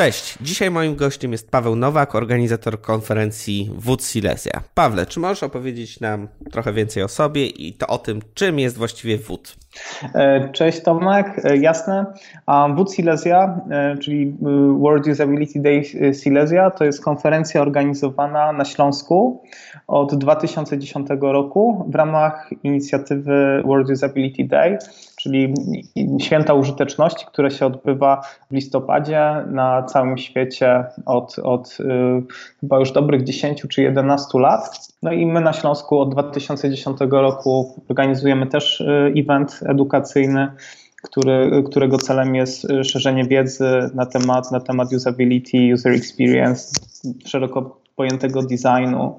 Cześć, dzisiaj moim gościem jest Paweł Nowak, organizator konferencji WUD Silesia. Pawle, czy możesz opowiedzieć nam trochę więcej o sobie i to o tym, czym jest właściwie WUD? E, cześć Tomek, e, jasne. WUD Silesia, e, czyli World Usability Day Silesia, to jest konferencja organizowana na Śląsku od 2010 roku w ramach inicjatywy World Usability Day, czyli święta użyteczności, które się odbywa w listopadzie na całym świecie od, od chyba już dobrych 10 czy 11 lat. No i my na Śląsku od 2010 roku organizujemy też event edukacyjny, który, którego celem jest y, szerzenie wiedzy na temat, na temat usability, user experience, szeroko pojętego designu.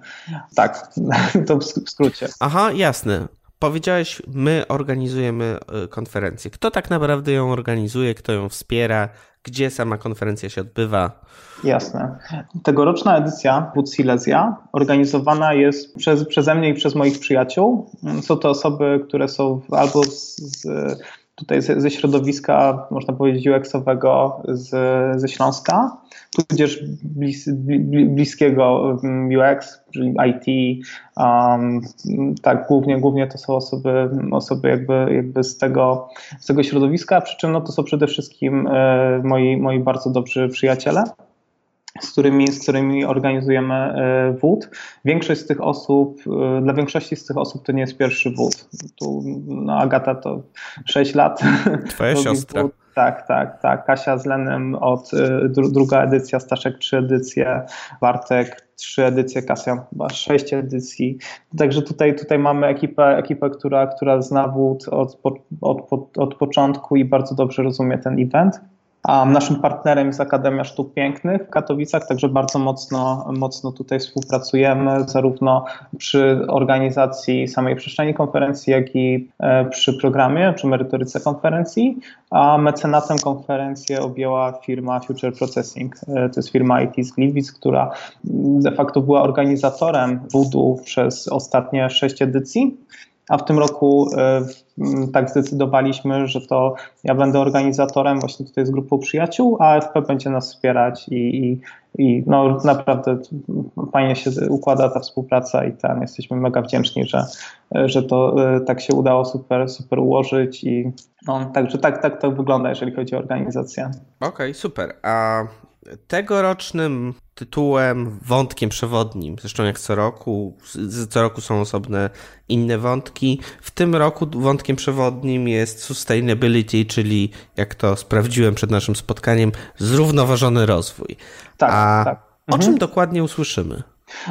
Tak, to w skrócie. Aha, jasne. Powiedziałeś, my organizujemy y, konferencję. Kto tak naprawdę ją organizuje, kto ją wspiera, gdzie sama konferencja się odbywa? Jasne. Tegoroczna edycja Wód Silesia organizowana jest przez, przeze mnie i przez moich przyjaciół. Są to osoby, które są albo z, z tutaj ze, ze, środowiska, można powiedzieć, UX-owego z, ze Śląska, tudzież blis, bliskiego UX, czyli IT. Um, tak, głównie, głównie to są osoby, osoby jakby, jakby z, tego, z tego środowiska, przy czym no, to są przede wszystkim e, moi, moi bardzo dobrzy przyjaciele z którymi, z którymi organizujemy e, wód. Większość z tych osób, e, dla większości z tych osób to nie jest pierwszy wód. Tu no Agata to 6 lat. Twoja siostra. Wód. Tak, tak, tak. Kasia z Lenem od e, druga edycja, Staszek trzy edycje, Bartek trzy edycje, Kasia chyba sześć edycji. Także tutaj, tutaj mamy ekipę, ekipę która, która zna wód od, od, od, od początku i bardzo dobrze rozumie ten event. Naszym partnerem jest Akademia Sztuk Pięknych w Katowicach, także bardzo mocno, mocno tutaj współpracujemy, zarówno przy organizacji samej przestrzeni konferencji, jak i e, przy programie, przy merytoryce konferencji. A mecenatem konferencji objęła firma Future Processing. E, to jest firma IT z Gliwic, która de facto była organizatorem WUDU przez ostatnie sześć edycji a w tym roku e, tak zdecydowaliśmy, że to ja będę organizatorem właśnie tutaj z grupą przyjaciół, a AFP będzie nas wspierać i, i, i no naprawdę fajnie się układa ta współpraca i tam jesteśmy mega wdzięczni, że, że to e, tak się udało super, super ułożyć i no, także tak, tak to wygląda, jeżeli chodzi o organizację. Okej, okay, super. A tegorocznym tytułem, wątkiem przewodnim. Zresztą jak co roku, co roku są osobne inne wątki. W tym roku wątkiem przewodnim jest sustainability, czyli jak to sprawdziłem przed naszym spotkaniem, zrównoważony rozwój. Tak, A tak. O czym mhm. dokładnie usłyszymy?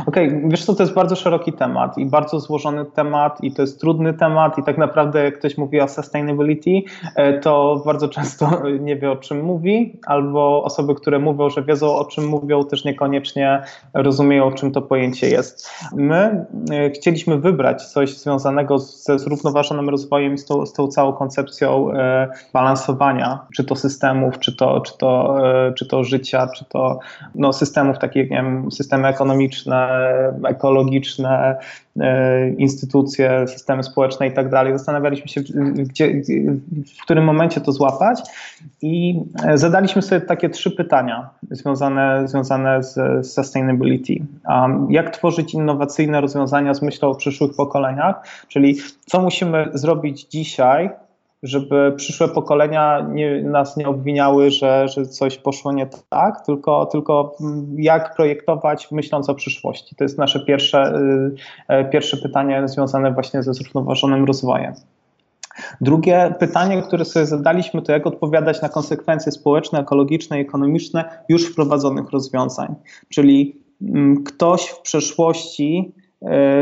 Okej, okay, wiesz co, to jest bardzo szeroki temat i bardzo złożony temat i to jest trudny temat i tak naprawdę jak ktoś mówi o sustainability, e, to bardzo często nie wie o czym mówi albo osoby, które mówią, że wiedzą o czym mówią, też niekoniecznie rozumieją czym to pojęcie jest. My e, chcieliśmy wybrać coś związanego ze zrównoważonym rozwojem z tą, z tą całą koncepcją e, balansowania, czy to systemów, czy to, czy to, czy to życia, czy to no, systemów takich, nie wiem, systemy ekonomiczne, społeczne, ekologiczne, e, instytucje, systemy społeczne i tak dalej. Zastanawialiśmy się, gdzie, w którym momencie to złapać i e, zadaliśmy sobie takie trzy pytania związane, związane z sustainability. Jak tworzyć innowacyjne rozwiązania z myślą o przyszłych pokoleniach, czyli co musimy zrobić dzisiaj, żeby przyszłe pokolenia nie, nas nie obwiniały, że, że coś poszło nie tak, tylko, tylko jak projektować myśląc o przyszłości. To jest nasze pierwsze, y, y, pierwsze pytanie związane właśnie ze zrównoważonym rozwojem. Drugie pytanie, które sobie zadaliśmy, to jak odpowiadać na konsekwencje społeczne, ekologiczne i ekonomiczne już wprowadzonych rozwiązań. Czyli mm, ktoś w przeszłości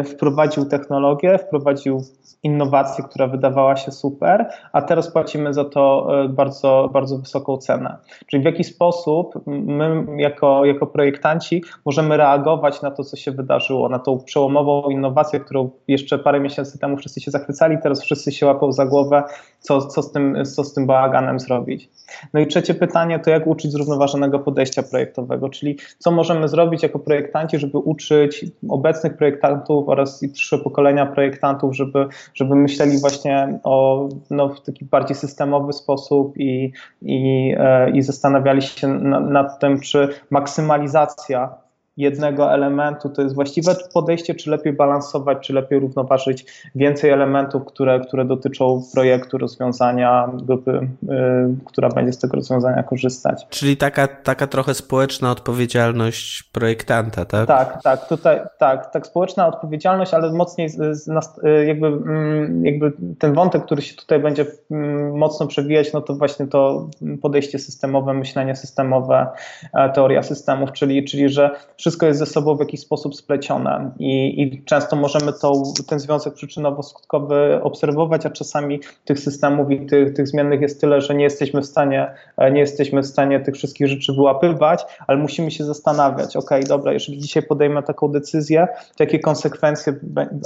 wprowadził technologię, wprowadził innowację, która wydawała się super, a teraz płacimy za to e, bardzo, bardzo wysoką cenę. Czyli w jaki sposób my jako, jako projektanci możemy reagować na to, co się wydarzyło, na tą przełomową innowację, którą jeszcze parę miesięcy temu wszyscy się zachwycali, teraz wszyscy się łapią za głowę co, co, z tym, co z tym bałaganem zrobić. No i trzecie pytanie to jak uczyć zrównoważonego podejścia projektowego, czyli co możemy zrobić jako projektanci, żeby uczyć obecnych projektantów oraz i przyszłe pokolenia projektantów, żeby, żeby myśleli właśnie o, no, w taki bardziej systemowy sposób i, i, e, i zastanawiali się nad, nad tym, czy maksymalizacja jednego elementu to jest właściwe podejście, czy lepiej balansować, czy lepiej równoważyć więcej elementów, które, które dotyczą projektu, rozwiązania, grupy, yy, która będzie z tego rozwiązania korzystać. Czyli taka, taka trochę społeczna odpowiedzialność projektanta, tak? Tak, tak, tutaj tak, tak społeczna odpowiedzialność, ale mocniej z, z, y, jakby, mm, jakby ten wątek, który się tutaj będzie mm, mocno przewijać, no to właśnie to podejście systemowe, myślenie systemowe, e, teoria systemów, czyli, czyli że wszystko jest ze sobą w jakiś sposób splecione i, i często możemy to, ten związek przyczynowo-skutkowy obserwować, a czasami tych systemów i tych, tych zmiennych jest tyle, że nie jesteśmy w stanie, e, nie jesteśmy w stanie tych wszystkich rzeczy wyłapywać, ale musimy się zastanawiać, ok, dobra, jeżeli dzisiaj podejmę taką decyzję, to jakie konsekwencje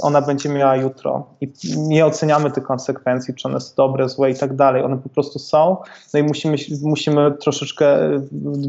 ona będzie miała jutro? I nie oceniamy tych konsekwencji, czy one są dobre, złe i tak dalej, one po prostu są, no i musimy, musimy troszeczkę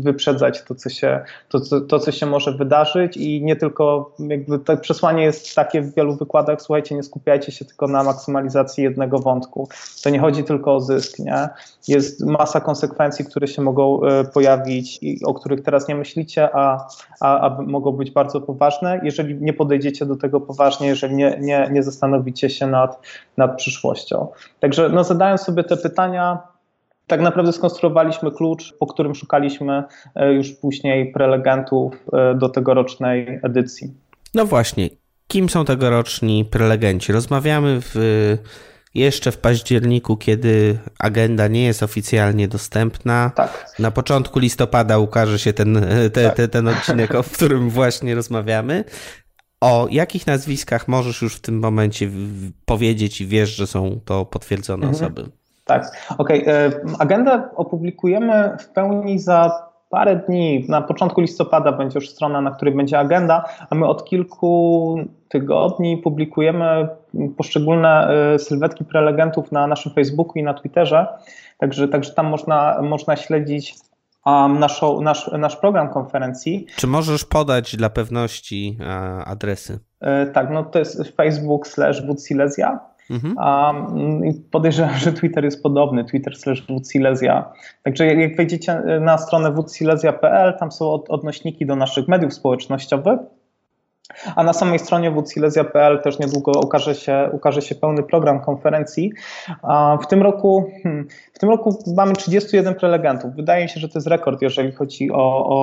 wyprzedzać to, co się, to, to, to co się może wydarzyć, wydarzyć i nie tylko, jakby to przesłanie jest takie w wielu wykładach, słuchajcie, nie skupiajcie się tylko na maksymalizacji jednego wątku. To nie chodzi tylko o zysk, nie? Jest masa konsekwencji, które się mogą e, pojawić i o których teraz nie myślicie, a, a, a mogą być bardzo poważne, jeżeli nie podejdziecie do tego poważnie, jeżeli nie, nie, nie zastanowicie się nad, nad przyszłością. Także no, zadając sobie te pytania, tak naprawdę skonstruowaliśmy klucz, po którym szukaliśmy e, już później prelegentów e, do tegorocznej edycji. No właśnie, kim są tegoroczni prelegenci? Rozmawiamy w, jeszcze w październiku, kiedy agenda nie jest oficjalnie dostępna. Tak. Na początku listopada ukaże się ten, te, tak. te, ten odcinek, o którym właśnie rozmawiamy. O jakich nazwiskach możesz już w tym momencie powiedzieć i wiesz, że są to potwierdzone mhm. osoby? Tak, okej. Okay. Agendę opublikujemy w pełni za parę dni. Na początku listopada będzie już strona, na której będzie agenda, a my od kilku tygodni publikujemy poszczególne e, sylwetki prelegentów na naszym Facebooku i na Twitterze. Także, także tam można, można śledzić um, naszą, nasz, nasz program konferencji. Czy możesz podać dla pewności e, adresy? E, tak, no to jest facebook slash Mhm. Um, podejrzewam, że Twitter jest podobny, Twitter slash Silesia. Także jak, wejdziecie na stronę wsilesia.pl, tam są od, odnośniki do naszych mediów społecznościowych. A na samej stronie wsilesia.pl też niedługo ukaże się, ukaże się pełny program konferencji. W tym, roku, hmm, w tym roku mamy 31 prelegentów. Wydaje mi się, że to jest rekord, jeżeli chodzi o, o,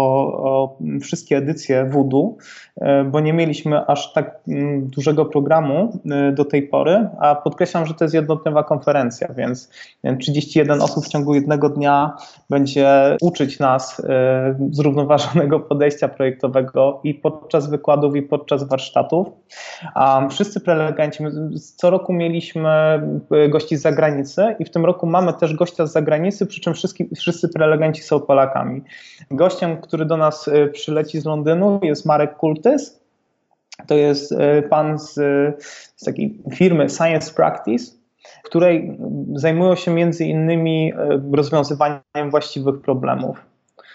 o wszystkie edycje Voodoo, e, bo nie mieliśmy aż tak mm, dużego programu e, do tej pory, a podkreślam, że to jest jednodniowa konferencja, więc 31 osób w ciągu jednego dnia będzie uczyć nas e, zrównoważonego podejścia projektowego i podczas wykładów, i podczas warsztatów. Wszyscy prelegenci, co roku mieliśmy e, gości z zagranicy i w tym roku mamy też gościa z zagranicy, przy czym wszyscy, wszyscy prelegenci są Polakami. Gościem, który do nas e, przyleci z Londynu jest Marek Kultys. To jest e, pan z, z takiej firmy Science Practice, której zajmują się między innymi rozwiązywaniem właściwych problemów.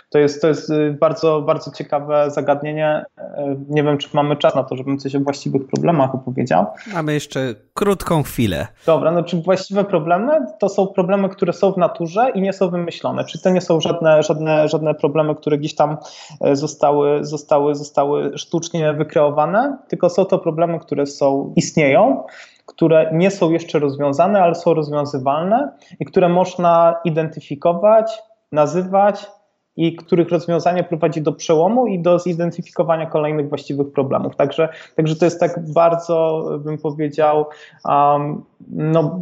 To jest, to jest y, bardzo, bardzo ciekawe zagadnienie. Y, nie wiem, czy mamy czas na to, żebym coś o właściwych problemach opowiedział. Mamy jeszcze krótką chwilę. Dobra, no czy właściwe problemy to są problemy, które są w naturze i nie są wymyślone. Czyli to nie są żadne, żadne, żadne problemy, które gdzieś tam e, zostały, zostały, zostały sztucznie wykreowane, tylko są to problemy, które są, istnieją które nie są jeszcze rozwiązane, ale są rozwiązywalne i które można identyfikować, nazywać i których rozwiązanie prowadzi do przełomu i do zidentyfikowania kolejnych właściwych problemów. Także, także to jest tak bardzo, bym powiedział, um, no,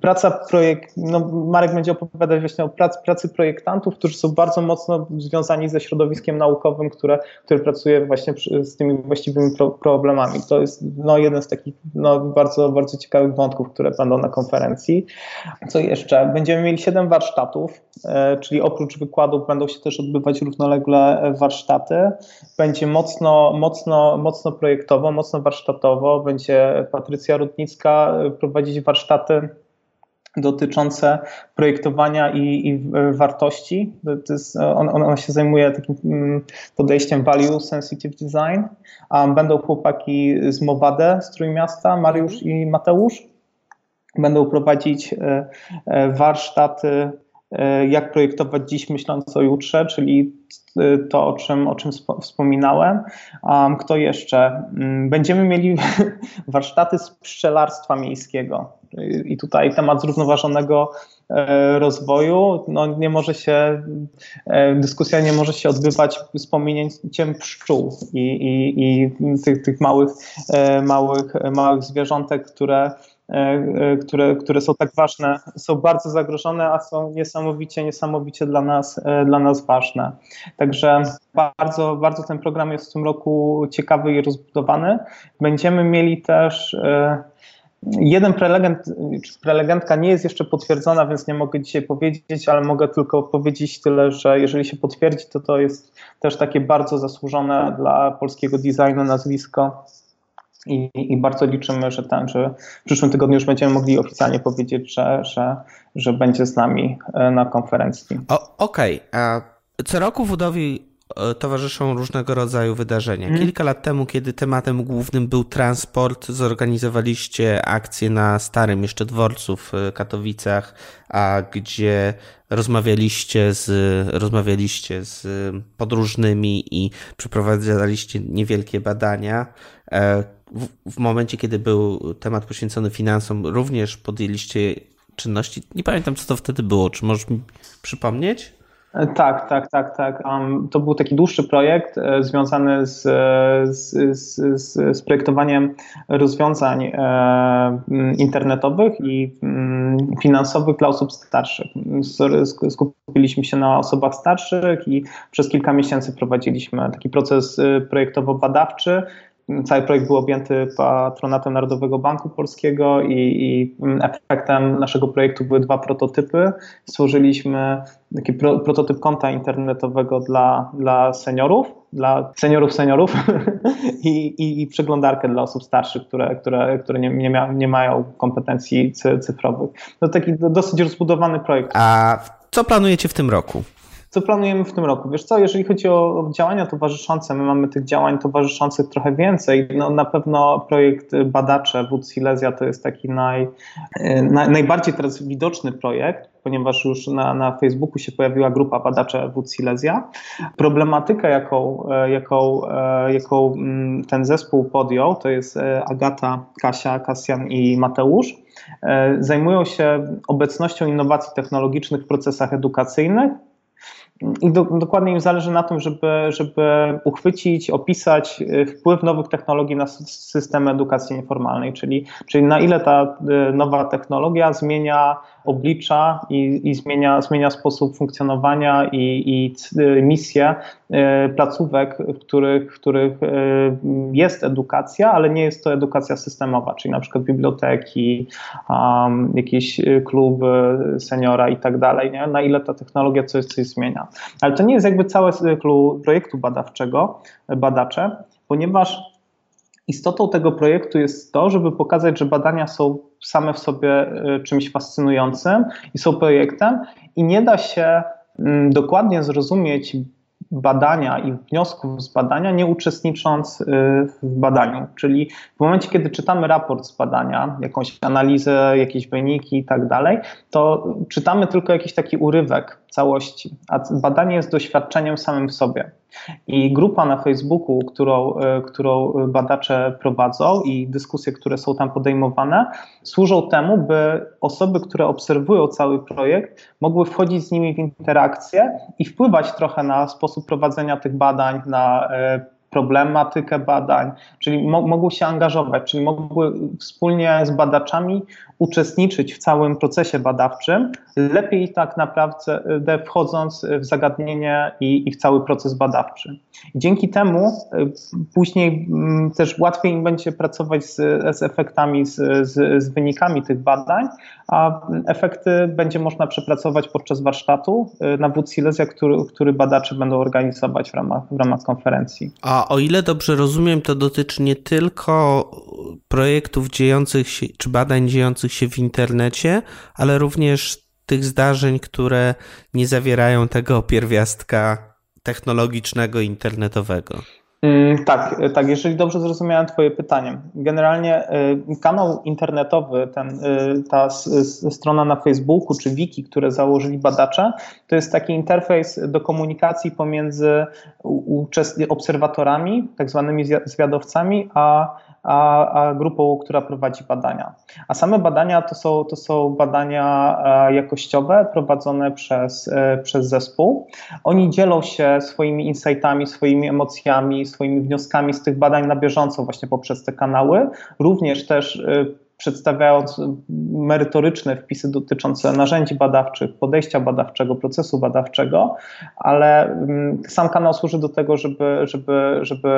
praca projekt, no, Marek będzie opowiadać właśnie o pracy, pracy projektantów, którzy są bardzo mocno związani ze środowiskiem naukowym, które, które pracuje właśnie przy, z tymi właściwymi pro, problemami. To jest no, jeden z takich no, bardzo, bardzo ciekawych wątków, które będą na konferencji. Co jeszcze? Będziemy mieli siedem warsztatów, e, czyli oprócz wykładów będą się też odbywać równolegle warsztaty. Będzie mocno, mocno, mocno projektowo, mocno warsztatowo. Będzie Patrycja Rutnicka prowadzić warsztaty dotyczące projektowania i, i wartości. Jest, on, on, się zajmuje takim mm, podejściem value sensitive design. Będą chłopaki z Mowade z Trójmiasta, Mariusz i Mateusz. Będą prowadzić e, e, warsztaty jak projektować dziś myśląc o jutrze, czyli e, to, o czym, o czym wspominałem. Kto jeszcze? Mm, będziemy mieli warsztaty z pszczelarstwa miejskiego. I tutaj temat zrównoważonego e, rozwoju, no nie może się, dyskusja nie może się odbywać z pominięciem pszczół i, i, i tych, tych małych, małych, małych zwierzątek, które E, e, które, które są tak ważne, są bardzo zagrożone, a są niesamowicie, niesamowicie dla nas, e, dla nas ważne. Także bardzo, bardzo ten program jest w tym roku ciekawy i rozbudowany. Będziemy mieli też Jeden prelegent, prelegentka nie jest jeszcze potwierdzona, więc nie mogę dzisiaj powiedzieć, ale mogę tylko powiedzieć tyle, że jeżeli się potwierdzi, to to jest też takie bardzo zasłużone dla polskiego designu nazwisko i, I, bardzo liczymy, że, ten, że w przyszłym tygodniu już będziemy mogli oficjalnie powiedzieć, że, że, że będzie z nami e, na konferencji. Okej. Okay. Co roku Woodowi e, towarzyszą różnego rodzaju wydarzenia. Mhm. Kilka lat temu, kiedy tematem głównym był transport, zorganizowaliście akcję na starym jeszcze dworcu w Katowicach, a gdzie rozmawialiście z, rozmawialiście z podróżnymi i przeprowadzaliście niewielkie badania. E, w, momencie, kiedy był temat poświęcony finansom, również podjęliście czynności. Nie pamiętam, co to wtedy było. Czy możesz mi przypomnieć? Tak, tak, tak, tak. Um, to był taki dłuższy projekt e, związany z, z, z, z, projektowaniem rozwiązań e, internetowych i mm, finansowych dla osób starszych. Skupiliśmy się na osobach starszych i przez kilka miesięcy prowadziliśmy taki proces e, projektowo-badawczy Cały projekt był objęty patronatem Narodowego Banku Polskiego i, i efektem naszego projektu były dwa prototypy. Stworzyliśmy taki pro, prototyp konta internetowego dla, dla seniorów, dla seniorów seniorów I, i, i, przeglądarkę dla osób starszych, które, które, które nie, nie, mia, nie mają kompetencji cyfrowych. To taki dosyć rozbudowany projekt. A co planujecie w tym roku? Co planujemy w tym roku? Wiesz co, jeżeli chodzi o działania towarzyszące, my mamy tych działań towarzyszących trochę więcej. No, na pewno projekt Badacze Wód Silesia to jest taki naj, naj, najbardziej teraz widoczny projekt, ponieważ już na, na Facebooku się pojawiła grupa Badacze Wód Silesia. Problematykę, jaką, jaką, jaką mm, ten zespół podjął, to jest e, Agata, Kasia, Kasjan i Mateusz. E, zajmują się obecnością innowacji technologicznych w procesach edukacyjnych i do, dokładnie im zależy na tym, żeby, żeby uchwycić, opisać y, wpływ nowych technologii na system edukacji nieformalnej, czyli, czyli na ile ta y, nowa technologia zmienia oblicza i, i zmienia, zmienia sposób funkcjonowania i, i y, misję placówek, w których, w których jest edukacja, ale nie jest to edukacja systemowa, czyli na przykład biblioteki, um, jakieś kluby seniora i tak dalej, nie? na ile ta technologia coś, coś zmienia. Ale to nie jest jakby całe cyklu projektu badawczego, badacze, ponieważ istotą tego projektu jest to, żeby pokazać, że badania są same w sobie y, czymś fascynującym i są projektem i nie da się mm, dokładnie zrozumieć badania i wniosków z badania, nie uczestnicząc y, w badaniu. Czyli w momencie, kiedy czytamy raport z badania, jakąś analizę, jakieś wyniki i tak dalej, to czytamy tylko jakiś taki urywek całości, a badanie jest doświadczeniem samym w sobie. I grupa na Facebooku, którą, e, którą badacze prowadzą i dyskusje, które są tam podejmowane, służą temu, by osoby, które obserwują cały projekt, mogły wchodzić z nimi w interakcję i wpływać trochę na sposób prowadzenia tych badań, na e, problematykę badań, czyli mo mogły się angażować, czyli mogły wspólnie z badaczami uczestniczyć w całym procesie badawczym, lepiej tak naprawdę wchodząc w zagadnienie i, i w cały proces badawczy. Dzięki temu y, później mm, też łatwiej im będzie pracować z, z efektami, z, z, z, wynikami tych badań, a efekty będzie można przepracować podczas warsztatu y, na WUD Silesia, który, który badacze będą organizować w ramach, w ramach konferencji. A o ile dobrze rozumiem, to dotyczy nie tylko projektów dziejących się, czy badań dziejących się w internecie, ale również tych zdarzeń, które nie zawierają tego pierwiastka technologicznego, internetowego. Mm, tak, tak, jeżeli dobrze zrozumiałem Twoje pytanie. Generalnie y, kanał internetowy, ten, y, ta strona na Facebooku czy wiki, które założyli badacze, to jest taki interfejs do komunikacji pomiędzy obserwatorami, tak zwanymi zwiadowcami, a a, a grupą, która prowadzi badania. A same badania to są, to są badania e, jakościowe prowadzone przez, e, przez zespół. Oni dzielą się swoimi insightami, swoimi emocjami, swoimi wnioskami z tych badań na bieżąco właśnie poprzez te kanały. Również też e, przedstawiając merytoryczne wpisy dotyczące narzędzi badawczych, podejścia badawczego, procesu badawczego, ale mm, sam kanał służy do tego, żeby, żeby, żeby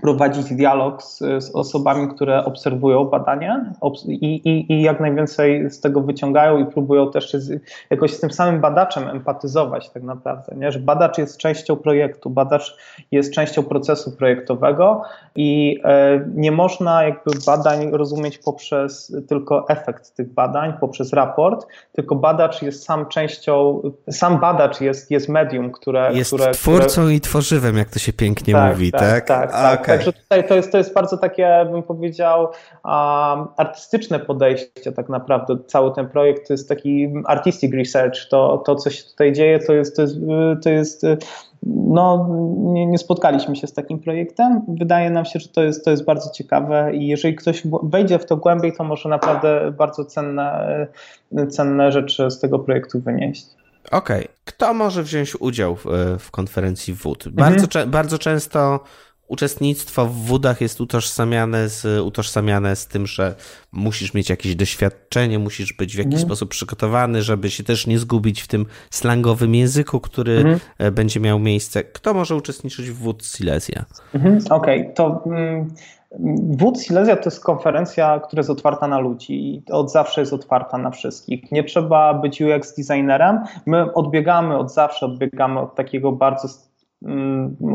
prowadzić dialog z, z, osobami, które obserwują badania i, i, i, jak najwięcej z tego wyciągają i próbują też się z, jakoś z tym samym badaczem empatyzować tak naprawdę, nie? że badacz jest częścią projektu, badacz jest częścią procesu projektowego i e, nie można jakby badań rozumieć poprzez tylko efekt tych badań, poprzez raport, tylko badacz jest sam częścią, sam badacz jest, jest medium, które... Jest które, twórcą które... i tworzywem, jak to się pięknie tak, mówi, tak? Tak, tak, tak. Okay. Także tutaj to jest, to jest bardzo takie, bym powiedział, um, artystyczne podejście tak naprawdę. Cały ten projekt to jest taki artistic research. To, to co się tutaj dzieje, to jest, to jest, to jest no, nie, nie, spotkaliśmy się z takim projektem. Wydaje nam się, że to jest, to jest bardzo ciekawe i jeżeli ktoś wejdzie w to głębiej, to może naprawdę bardzo cenne, cenne rzeczy z tego projektu wynieść. Okej. Okay. Kto może wziąć udział w, w konferencji WUD? Bardzo, mhm. bardzo często uczestnictwo w wódach jest utożsamiane z, utożsamiane z tym, że musisz mieć jakieś doświadczenie, musisz być w jakiś mhm. sposób przygotowany, żeby się też nie zgubić w tym slangowym języku, który mhm. E, będzie miał miejsce. Kto może uczestniczyć w wód Silesia? Mhm. Okej, okay. to... Mm... Wód Silesia to jest konferencja, która jest otwarta na ludzi i od zawsze jest otwarta na wszystkich. Nie trzeba być UX designerem. My odbiegamy od zawsze, odbiegamy od takiego bardzo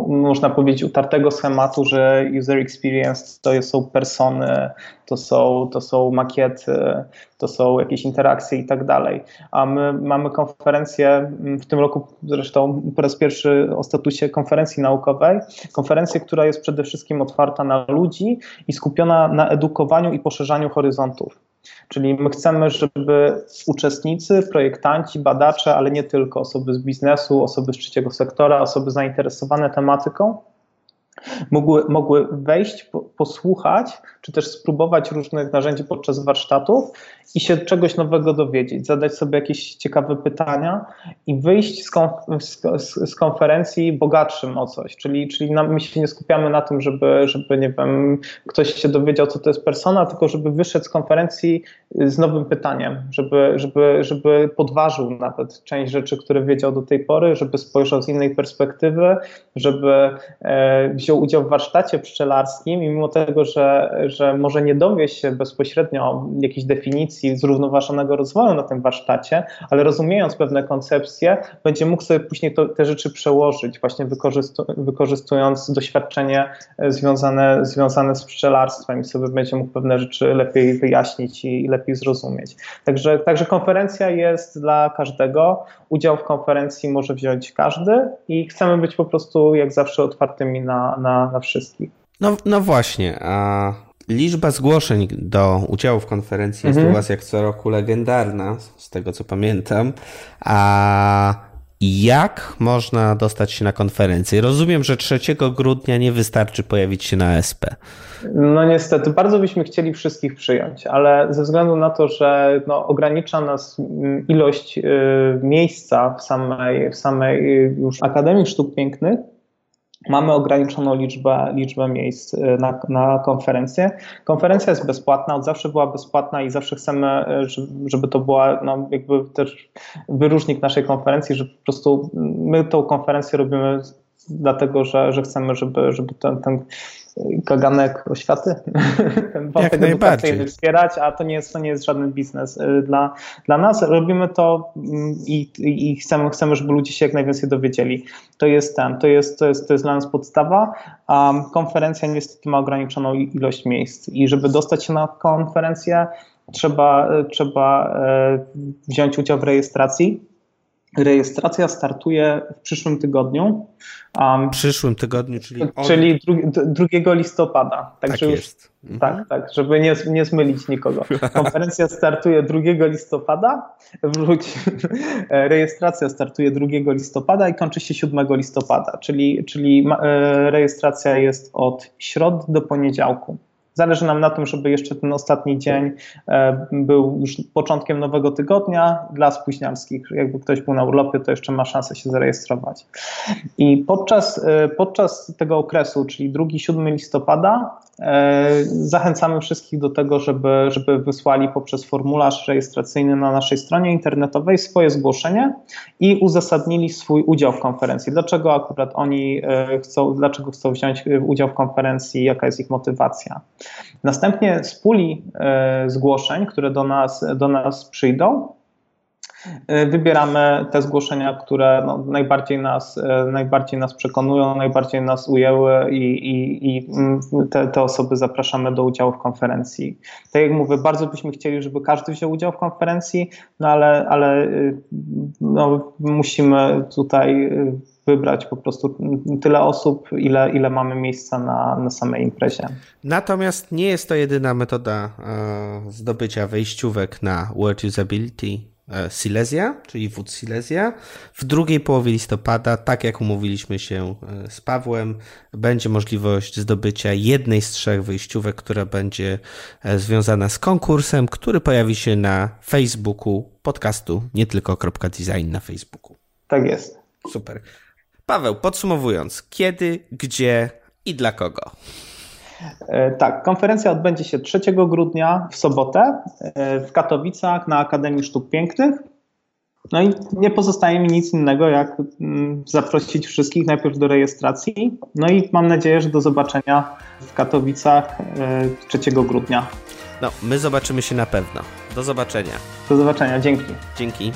można powiedzieć, utartego schematu, że user experience to są persony, to są, to są makiety, to są jakieś interakcje i tak dalej. A my mamy konferencję mm, w tym roku, zresztą po raz pierwszy o statusie konferencji naukowej, konferencję, która jest przede wszystkim otwarta na ludzi i skupiona na edukowaniu i poszerzaniu horyzontów. Czyli my chcemy, żeby uczestnicy, projektanci, badacze, ale nie tylko, osoby z biznesu, osoby z trzeciego sektora, osoby zainteresowane tematyką, mogły, mogły wejść, posłuchać, czy też spróbować różnych narzędzi podczas warsztatów i się czegoś nowego dowiedzieć, zadać sobie jakieś ciekawe pytania i wyjść z, z, z konferencji bogatszym o coś. Czyli, czyli na, my się nie skupiamy na tym, żeby, żeby, nie wiem, ktoś się dowiedział, co to jest persona, tylko żeby wyszedł z konferencji z nowym pytaniem, żeby, żeby, żeby podważył nawet część rzeczy, które wiedział do tej pory, żeby spojrzał z innej perspektywy, żeby e, wziął udział w warsztacie pszczelarskim i mimo tego, że, że może nie dowie się bezpośrednio jakiejś definicji zrównoważonego rozwoju na tym warsztacie, ale rozumiejąc pewne koncepcje, będzie mógł sobie później to, te rzeczy przełożyć, właśnie wykorzystu, wykorzystując doświadczenie związane, związane z pszczelarstwem i sobie będzie mógł pewne rzeczy lepiej wyjaśnić i lepiej zrozumieć. Także, także konferencja jest dla każdego. Udział w konferencji może wziąć każdy i chcemy być po prostu jak zawsze otwartymi na, na, na wszystkich. No, no właśnie, a liczba zgłoszeń do udziału w konferencji jest mhm. u Was jak co roku legendarna, z tego co pamiętam. A jak można dostać się na konferencję? Rozumiem, że 3 grudnia nie wystarczy pojawić się na SP. No niestety, bardzo byśmy chcieli wszystkich przyjąć, ale ze względu na to, że no, ogranicza nas ilość y, miejsca w samej, w samej już Akademii Sztuk Pięknych, Mamy ograniczoną liczbę, liczbę miejsc y, na, na konferencję. Konferencja jest bezpłatna, od zawsze była bezpłatna i zawsze chcemy, y, żeby to była no, jakby też wyróżnik naszej konferencji, że po prostu my tą konferencję robimy dlatego że, że chcemy, żeby, żeby ten, ten kaganek oświaty, ten wątek edukacyjny wspierać, a to nie jest, to nie jest żaden biznes y, dla, dla nas. Robimy to mm, i, i chcemy, chcemy, żeby ludzie się jak najwięcej dowiedzieli. To jest ten, to jest, to jest, to jest dla nas podstawa, a konferencja niestety ma ograniczoną ilość miejsc i żeby dostać się na konferencję trzeba, trzeba e, wziąć udział w rejestracji Rejestracja startuje w przyszłym tygodniu. Um, w przyszłym tygodniu, czyli, czyli 2 listopada. Także tak już, jest. Mhm. Tak, tak, żeby nie, nie zmylić nikogo. Konferencja startuje 2 listopada, wróć, rejestracja startuje 2 listopada i kończy się 7 listopada, czyli, czyli e, rejestracja jest od środ do poniedziałku. Zależy nam na tym, żeby jeszcze ten ostatni dzień e, był już początkiem nowego tygodnia dla spóźnialskich. Jakby ktoś był na urlopie, to jeszcze ma szansę się zarejestrować. I podczas, e, podczas tego okresu, czyli 2-7 listopada, e, zachęcamy wszystkich do tego, żeby, żeby wysłali poprzez formularz rejestracyjny na naszej stronie internetowej swoje zgłoszenie i uzasadnili swój udział w konferencji. Dlaczego akurat oni chcą, dlaczego chcą wziąć udział w konferencji, jaka jest ich motywacja. Następnie z puli e, zgłoszeń, które do nas, do nas przyjdą, e, wybieramy te zgłoszenia, które no, najbardziej, nas, e, najbardziej nas przekonują, najbardziej nas ujęły i, i, i mm, te, te, osoby zapraszamy do udziału w konferencji. Tak jak mówię, bardzo byśmy chcieli, żeby każdy wziął udział w konferencji, no ale, ale no, musimy tutaj wybrać po prostu tyle osób, ile, ile mamy miejsca na, na samej imprezie. Natomiast nie jest to jedyna metoda e, zdobycia wejściówek na World Usability e, Silesia, czyli WUD Silesia. W drugiej połowie listopada, tak jak umówiliśmy się e, z Pawłem, będzie możliwość zdobycia jednej z trzech wyjściówek, która będzie związana z konkursem, który pojawi się na Facebooku podcastu nie tylko.design na Facebooku. Tak jest. Super. Paweł, podsumowując, kiedy, gdzie i dla kogo? E, tak, konferencja odbędzie się 3 grudnia w sobotę e, w Katowicach na Akademii Sztuk Pięknych. No i nie pozostaje mi nic innego, jak mm, zaprosić wszystkich najpierw do rejestracji. No i mam nadzieję, że do zobaczenia w Katowicach 3 e, grudnia. No, my zobaczymy się na pewno. Do zobaczenia. Do zobaczenia, dzięki. Dzięki.